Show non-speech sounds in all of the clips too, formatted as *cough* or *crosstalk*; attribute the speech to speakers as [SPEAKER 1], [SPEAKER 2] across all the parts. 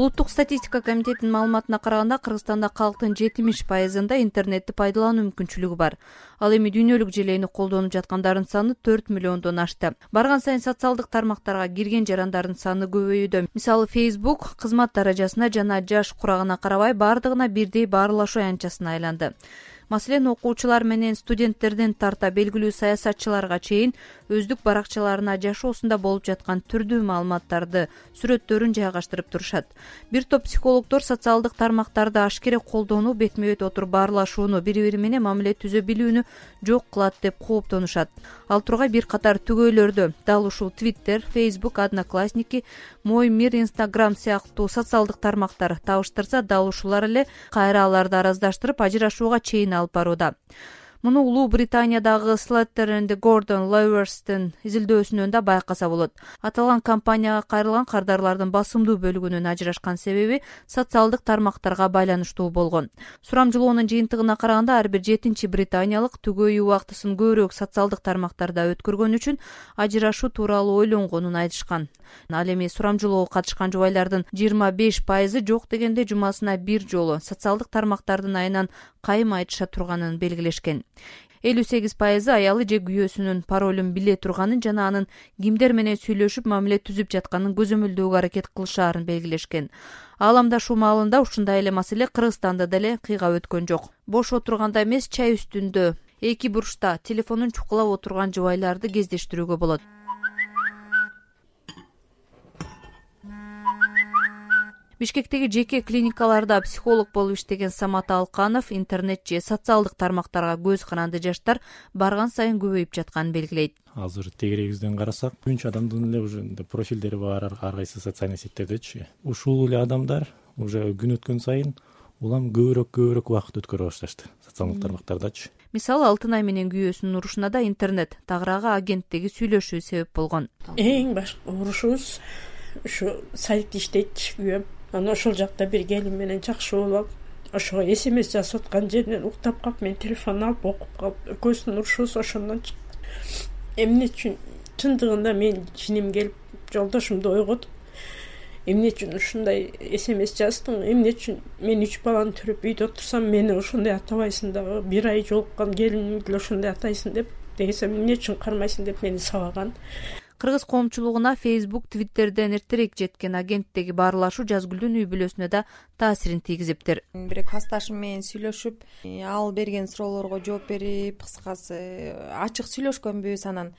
[SPEAKER 1] улуттук статистика комитетинин маалыматына караганда кыргызстанда калктын жетимиш пайызында интернетти пайдалануу мүмкүнчүлүгү бар. Ал эми дүйнөлүк желени колдонуп жаткандардын саны төрт миллиондон ашты. Барган сайын социалдык тармактарга кирген жарандардын саны көбөйүүдө. Мисалы фейсбук кызмат даражасына жана жаш курагына карабай баардыгына бирдей баарлашуу аянтчасына айланды маселен окуучулар менен студенттерден тарта белгилүү саясатчыларга чейин өздүк баракчаларына жашоосунда болуп жаткан түрдүү маалыматтарды сүрөттөрүн жайгаштырып турушат. Бир топ психологдор социалдык тармактарды ашкере колдонуу бетме бет отуруп баарлашууну бири бири менен мамиле түзө билүүнү жок кылат деп кооптонушат ал тургай бир катар түгөйлөрдө дал ушул твиттер фейсбук одноклассники мой мир инстаграм сыяктуу социалдык тармактар табыштырса дал ушулар эле кайра аларды араздаштырып ажырашууга чейин алып барууда. Муну улуу британиядагы слеттернди гордон леверстин изилдөөсүнөн да байкаса болот. Аталган компанияга кайрылган кардарлардын басымдуу бөлүгүнүн ажырашкан себеби социалдык тармактарга байланыштуу болгон. Сурамжылоонун жыйынтыгына караганда ар бир жетинчи британиялык түгөйүү убактысын көбүрөөк социалдык тармактарда өткөргөн үчүн ажырашуу тууралуу ойлонгонун айтышкан. Ал эми сурамжылоого катышкан жубайлардын жыйырма беш пайызы жок дегенде жумасына бир жолу социалдык тармактардын айынан кайым айтыша турганын белгилешкен. элүү сегиз пайызы аялы же күйөөсүнүн паролун биле турганын жана анын кимдер менен сүйлөшүп мамиле түзүп жатканын көзөмөлдөөгө аракет кылышаарын белгилешкен. Ааламдашуу маалында ушундай эле маселе кыргызстанда деле кыйгап өткөн жок. Бош отурганда эмес чай үстүндө эки бурчта телефонун чукулап отурган жубайларды кездештирүүгө болот бишкектеги жеке клиникаларда психолог болуп иштеген самат алканов интернет же социалдык тармактарга көз каранды жаштар барган сайын көбөйүп жатканын белгилейт.
[SPEAKER 2] Азыр тегерегибизден карасак күнчө адамдын эле уже мындай профилдери бар ар кайсы социальный сеттердечи. Ушул эле адамдар уже күн өткөн сайын улам көбүрөөк көбүрөөк убакыт өткөрө башташты социалдык тармактардачы.
[SPEAKER 1] Мисалы алтын ай менен күйөөсүнүн урушуна да интернет тагыраагы агенттеги сүйлөшүү себеп болгон.
[SPEAKER 3] Эң башкы урушубуз ушу сайтта иштейтчи күйөөм анан ошол жакта бир келин менен жакшы болуп ошого смс жазып аткан жеринен уктап калып мен телефонду алып окуп калып экөөбүздүн урушубуз ошондон чыкты эмне үчүн чындыгында мен жиним келип жолдошумду ойготуп эмне үчүн ушундай смс жаздың эмне үчүн мен үч баланы төрөп үйдө отурсам мени ошондой атабайсың дагы бир ай жолуккан келиниңди деле ошондой атайсың деп десем эмне үчүн кармайсың деп мени сабаган
[SPEAKER 1] кыргыз коомчулугуна фейсбук твиттерден эртерээк жеткен агенттеги баарлашуу жазгүлдүн үй бүлөсүнө да таасирин тийгизиптир
[SPEAKER 4] бир классташым менен сүйлөшүп э, ал берген суроолорго жооп берип кыскасы ачык сүйлөшкөнбүз анан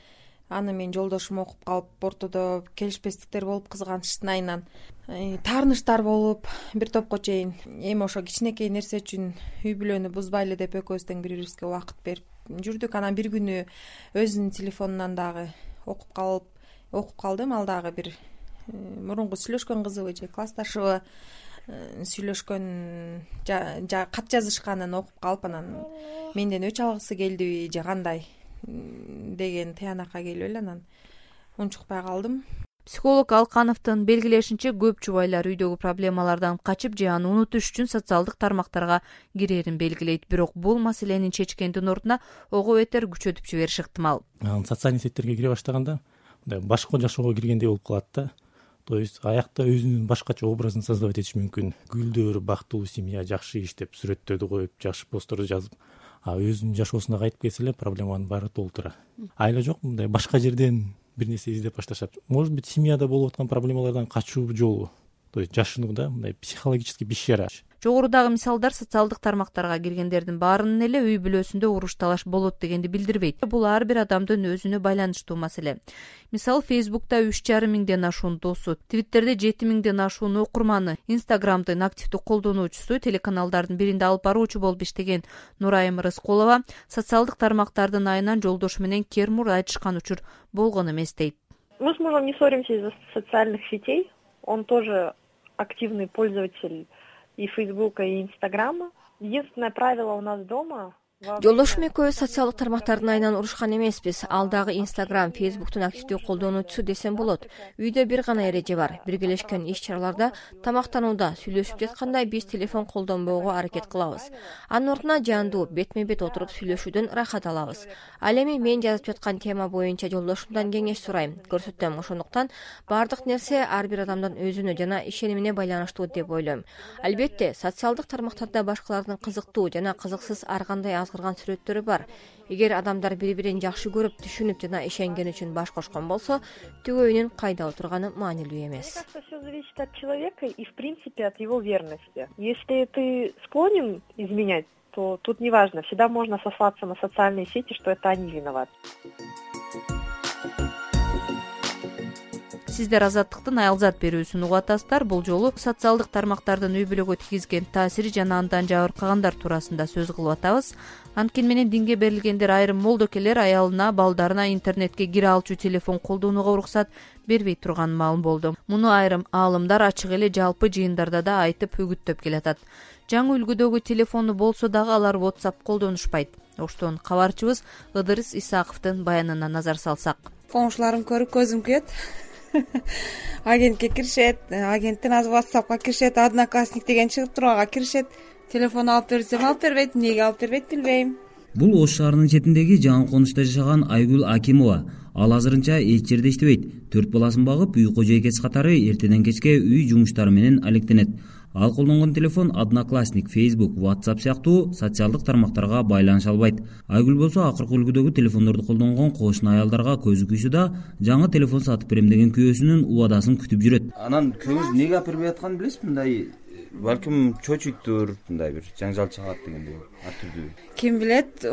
[SPEAKER 4] аны менин жолдошум окуп калып ортодо келишпестиктер болуп кызганычтын айынан э, таарынычтар болуп бир топко чейин эми ошо кичинекей нерсе үчүн үй бүлөнү бузбайлы деп экөөбүз тең бири бирибизге убакыт берип жүрдүк. Анан бир күнү өзүнүн телефонунан дагы окуп калып окуп калдым. Ал дагы бир э, мурунку сүйлөшкөн кызыбы же классташыбы э, сүйлөшкөн кат жазышканын окуп калып анан менден өч алгысы келдиби же кандай деген тыянакка келип эле анан унчукпай калдым
[SPEAKER 1] психолог алкановдун белгилешинче көп жубайлар үйдөгү проблемалардан качып же аны унутуш үчүн социалдык тармактарга кирерин белгилейт. Бирок бул маселени чечкендин ордуна ого бетер күчөтүп жибериш ыктымал.
[SPEAKER 2] Анан социальный сеттерге кире баштаганда мындай башка жашоого киргендей болуп калат да. То есть аякта өзүнүн башкача образын создавать этиш мүмкүн. Гүлдөр бактылуу семья жакшы иш деп сүрөттөрдү коюп жакшы постторду жазып а өзүнүн жашоосуна кайтып келсе эле проблеманын баары толтура. Айла жок мындай башка жерден бир нерсе издеп башташат. Может быть семьяда болуп аткан проблемалардан качуу жолу то есть жашынуу да мындай психологический беш
[SPEAKER 1] жогорудагы мисалдар социалдык тармактарга киргендердин баарынын эле үй бүлөсүндө уруш талаш болот дегенди билдирбейт. Бул ар бир адамдын өзүнө байланыштуу маселе. Мисалы фейсбукта үч жарым миңден ашуун досу твиттерде жети миңден ашуун окурманы инстаграмдын активдүү колдонуучусу телеканалдардын биринде алып баруучу болуп иштеген нурайым рыскулова социалдык тармактардын айынан жолдошу менен кермур айтышкан учур болгон эмес дейт.
[SPEAKER 5] Мы с мужем не ссоримся из за социальных сетей. Он тоже активный пользователь и фейсбука и инстаграма. Единственное правило у нас дома
[SPEAKER 6] жолдошум экөөбүз социалдык тармактардын айынан урушкан эмеспиз. Ал дагы инстаграм фейсбуктун активдүү колдонуучусу десем болот. Үйдө бир гана эреже бар. Биргелешкен иш чараларда тамактанууда сүйлөшүп жатканда биз телефон колдонбоого аракет кылабыз. Анын ордуна жандуу бетме бет отуруп сүйлөшүүдөн ырахат алабыз. Ал эми мен жазып жаткан тема боюнча жолдошумдан кеңеш сурайм. Көрсөтөм ошондуктан баардык нерсе ар бир адамдын өзүнө жана ишенимине байланыштуу деп ойлойм. Албетте социалдык тармактарда башкалардын кызыктуу жана кызыксыз ар кандай азгырган сүрөттөрү бар. Эгер адамдар бири бирин жакшы көрүп түшүнүп жана ишенгени үчүн баш кошкон болсо түгөйүнүн кайда отурганы маанилүү эмес.
[SPEAKER 5] Все зависит от человека и в принципе от его верности. Если ты склонен изменять то тут неважно. Всегда можно сослаться на социальные сети что это они виноваты
[SPEAKER 1] сиздер азаттыктын аялзат берүүсүн угуп атасыздар бул жолу социалдык тармактардын үй бүлөгө тийгизген таасири жана андан жабыркагандар туурасында сөз кылып атабыз. Анткени менен динге берилгендер айрым молдокелер аялына балдарына интернетке кире алчу телефон колдонууга уруксат бербей турганын маалым болду. Муну айрым аалымдар ачык эле жалпы жыйындарда да айтып үгүттөп келатат. Жаңы үлгүдөгү телефону болсо дагы алар whatsapp колдонушпайт. Оштон кабарчыбыз ыдырыс исаковдун баянына назар салсак.
[SPEAKER 4] Коңшуларым көрүп көзүм күйөт *laughs* агентке киришет агенттен азыр whatsappка киришет одноклассник деген чыгып туруп ага киришет. Телефон алып бер десем алып бербейт эмнеге алып бербейт билбейм.
[SPEAKER 7] Бул ош шаарынын четиндеги жаңы конучта жашаган айгүл акимова. Ал азырынча эч жерде иштебейт. Төрт баласын багып үй кожойкеси катары эртеден кечке үй жумуштары менен алектенет ал колдонгон телефон одноклассник фейсбук whatsapp сыяктуу социалдык тармактарга байланыша албайт. Айгүл болсо акыркы үлгүдөгү телефондорду колдонгон кошуна аялдарга көзү күйсө да жаңы телефон сатып берем деген күйөөсүнүн убадасын күтүп жүрөт.
[SPEAKER 8] Анан күйөөңүз эмнеге алып бербей атканын билесизби мындай балким чочуйттур мындай бир жаңжал чыгат дегендей ар түрдүү.
[SPEAKER 4] Ким билет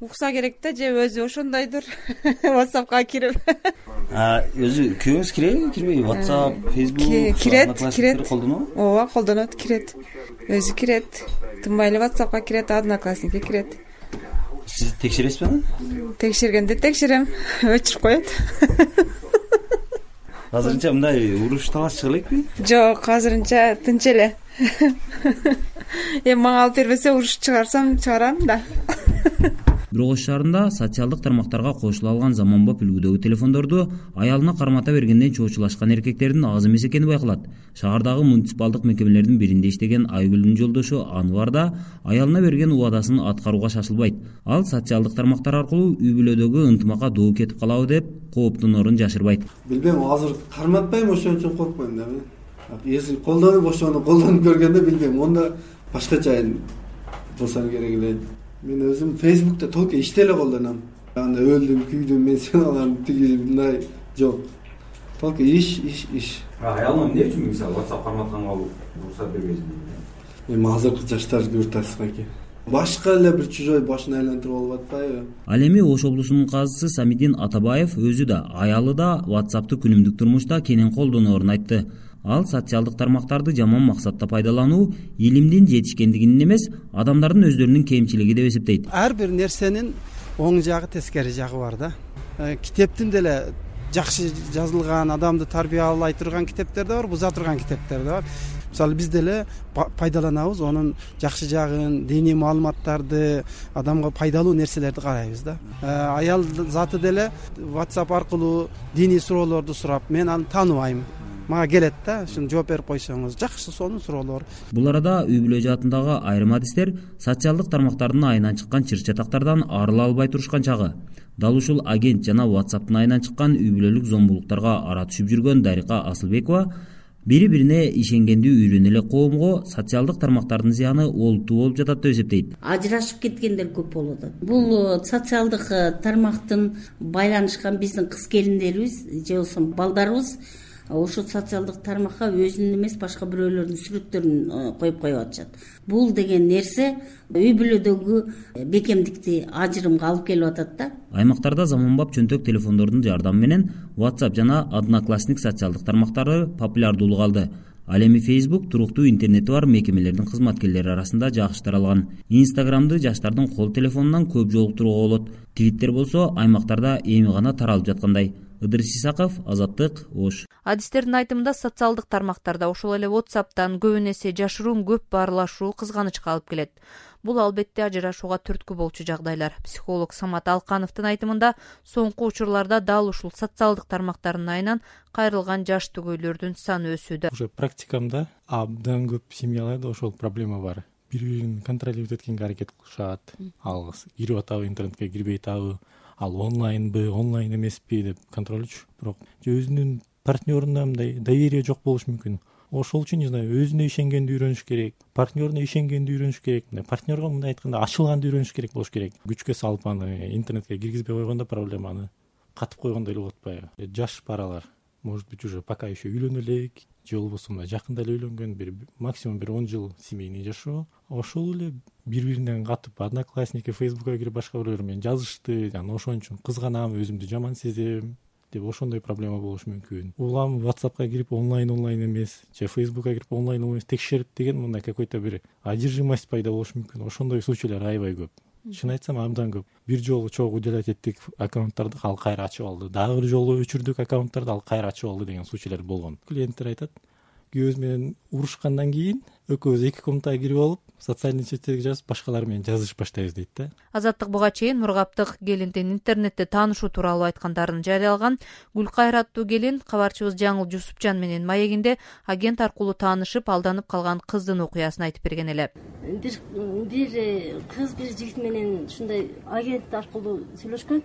[SPEAKER 4] укса керек да же өзү ошондойдур *laughs* whatsappка кирип.
[SPEAKER 8] Өзү күйөөңүз киреби кирбейби whatsapp facebook
[SPEAKER 4] кирет кирет.
[SPEAKER 8] колдонобу
[SPEAKER 4] ооба колдонот кирет. Өзү кирет. Тынбай эле whatsappка кирет одноклассникке кирет.
[SPEAKER 8] Сиз текшересизби анан
[SPEAKER 4] текшергенде текшерем. *laughs* Өчүрүп коет. *laughs*
[SPEAKER 8] Азырынча мындай уруш талаш чыга элекпи
[SPEAKER 4] жок азырынча тынч эле. Эми мага алып бербесе уруш чыгарсам чыгарам да
[SPEAKER 7] бирок ош шаарында социалдык тармактарга кошула алган заманбап үлгүдөгү телефондорду аялына кармата бергенден чоочулашкан эркектердин аз эмес экени байкалат. Шаардагы муниципалдык мекемелердин биринде иштеген айгүлдүн жолдошу анвар да аялына берген убадасын аткарууга шашылбайт. Ал социалдык тармактар аркылуу үй бүлөдөгү ынтымакка доо кетип калабы деп кооптонорун жашырбайт.
[SPEAKER 9] Билбейм азыр карматпайм ошон үчүн коркпойм да мен если колдонуп ошону колдонуп көргөндө билбейм анда башкача болсо керек эле мен өзүм фейсбукта только иште эле колдоном анда өлдүм күйдүм мен сени алам тиги мындай жок. Только иш иш иш.
[SPEAKER 8] Аялыңа эмне үчүн мисалы whatsapp карматканга уруксат бербейсиң
[SPEAKER 9] эми азыркы жаштар көрүп атасыздарки башка эле бир чужой башын айлантырып алып атпайбы
[SPEAKER 7] ал эми ош облусунун казысы самидин атабаев өзү да аялы да whatsappты күнүмдүк турмушта кенен колдоноорун айтты ал социалдык тармактарды жаман максатта пайдалануу илимдин жетишкендигинин эмес адамдардын өздөрүнүн кемчилиги деп эсептейт.
[SPEAKER 10] Ар бир нерсенин оң жагы тескери жагы бар да. Э, китептин деле жакшы жазылган адамды тарбиялай турган китептер да бар буза турган китептер да бар. Мисалы биз деле пайдаланабыз анын жакшы жагын диний маалыматтарды адамга пайдалуу нерселерди карайбыз да. Э, аял заты деле whatsapp аркылуу диний суроолорду сурап мен аны тааныбайм мага келет да ушуну жооп берип койсоңуз. Жакшы сонун суроолор.
[SPEAKER 7] Бул арада үй бүлө жаатындагы айрым адистер социалдык тармактардын айынан чыккан чыр чатактардан арыла албай турушкан чагы. Дал ушул агент жана whatsappтын айынан чыккан үй бүлөлүк зомбулуктарга ара түшүп жүргөн дарика асылбекова бири бирине ишенгенди үйрөнө элек коомго социалдык тармактардын зыяны олуттуу болуп жатат деп эсептейт.
[SPEAKER 11] Ажырашып кеткендер көп болуп атат бул э, социалдык э, тармактын байланышкан биздин кыз келиндерибиз же болбосо балдарыбыз ошол социалдык тармакка өзүнүн эмес башка бирөөлөрдүн сүрөттөрүн э, коюп коюп атышат. Бул деген нерсе үй бүлөдөгү э, бекемдикти ажырымга алып келип атат да.
[SPEAKER 7] Аймактарда заманбап чөнтөк телефондордун жардамы менен whatsapp жана одноклассник социалдык тармактары популярдуулук алды. Ал эми фейсбук туруктуу интернети бар мекемелердин кызматкерлери арасында жакшы таралган инстаграмды жаштардын кол телефонунан көп жолуктурууга болот. Твиттер болсо аймактарда эми гана таралып жаткандай ыдырыс исаков азаттык ош
[SPEAKER 1] адистердин айтымында социалдык тармактарда ошол эле whatsappтан көбүн эсе жашыруун көп баарлашуу кызганычка алып келет. Бул албетте ажырашууга түрткү болчу жагдайлар. Психолог самат алкановдун айтымында соңку учурларда дал ушул социалдык тармактардын айынан кайрылган жаш түгөйлөрдүн саны өсүүдө.
[SPEAKER 2] Уже практикамда абдан көп семьяларда ошол проблема бар. Бири бирин контролировать эткенге аракет кылышат ал кирип атабы интернетке кирбей атабы ал онлайнбы онлайн эмеспи? деп контрольчу бирок же өзүнүн партнеруна мындай доверие жок болушу мүмкүн. Ошол үчүн не знаю өзүнө ишенгенди үйрөнүш керек партнеруна ишенгенди үйрөнүш керек мындай партнерго мындай айтканда ачылганды үйрөнүш керек болуш керек. Күчкө салып аны интернетке киргизбей койгондо проблеманы катып койгондо эле болот баягы жаш паралар может быть уже пока еще үйлөнө элек же болбосо мындай жакында эле үйлөнгөн бир максимум бир он жыл семейный жашоо. Ошол эле бири биринен катып одноклассники фейсбукка кирип башка бирөөлөр менен жазышты анан ошон үчүн кызганам өзүмдү жаман сезем деп ошондой проблема болушу мүмкүн. Улам whatsappка кирип онлайн онлайн эмес же фейсбукка кирип онлайн эмес текшерип деген мындай какой то бир одержимость пайда болушу мүмкүн. Ошондой случайлар аябай көп чын айтсам абдан көп. Бир жолу чогуу удалять эттик аккаунттарды ал кайра ачып алды. Дагы бир жолу өчүрдүк аккаунттарды ал кайра ачып алды деген случайлар болгон. Клиенттер айтат күйөөбүз менен урушкандан кийин экөөбүз эки комнатага кирип алып социальный сеттерге жазып башкалар менен жазышып баштайбыз дейт да.
[SPEAKER 1] Азаттык буга чейин нургаптык келиндин интернетте таанышуу тууралуу айткандарын жарыялаган гүлкайыр аттуу келин кабарчыбыз жаңыл жусупжан менен маегинде агент аркылуу таанышып алданып калган кыздын окуясын айтып берген эле.
[SPEAKER 12] Бир бир э, кыз бир жигит менен ушундай агент аркылуу сүйлөшкөн.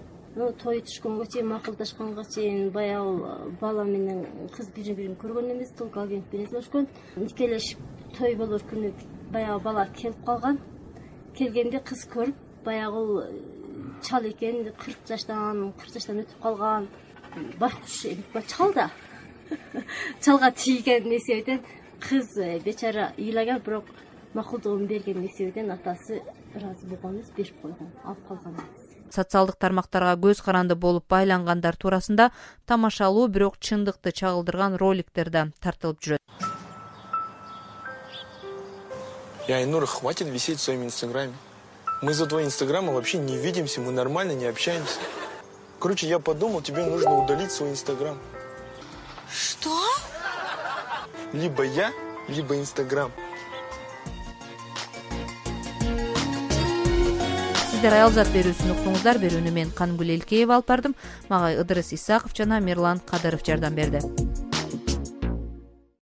[SPEAKER 12] Той түшкөнгө чейин макулдашканга чейин баягы бала менен кыз бири бирин көргөн эмес только агент менен сүйлөшкөн. Никелешип той болор күнү баягы бала келип калган. Келгенде кыз көрүп баягы э, чал экен кырк жаштан кырк жаштан өтүп калган. Байкуш чал да. *laughs* Чалга тийген эсебинен кыз э, бечара ыйлаган бирок макулдугун берген эсебинен атасы ыраазы болгон эмес берип койгон алып калган эмес
[SPEAKER 1] социалдык тармактарга көз каранды болуп байлангандар туурасында тамашалуу бирок чындыкты чагылдырган роликтер да тартылып жүрөт
[SPEAKER 13] айнура хватит висеть в своем инстаграме. Мы за твоим инстаграмом вообще не видимся мы нормально не общаемся короче я подумал тебе нужно удалить свой инстаграм.
[SPEAKER 14] Что?
[SPEAKER 13] Либо я либо инстаграм.
[SPEAKER 1] Сиздер аялзат берүүсүн уктуңуздар берүүнү мен канымгүл элкеева алып бардым. Мага ыдырыс исаков жана мирлан кадыров жардам берди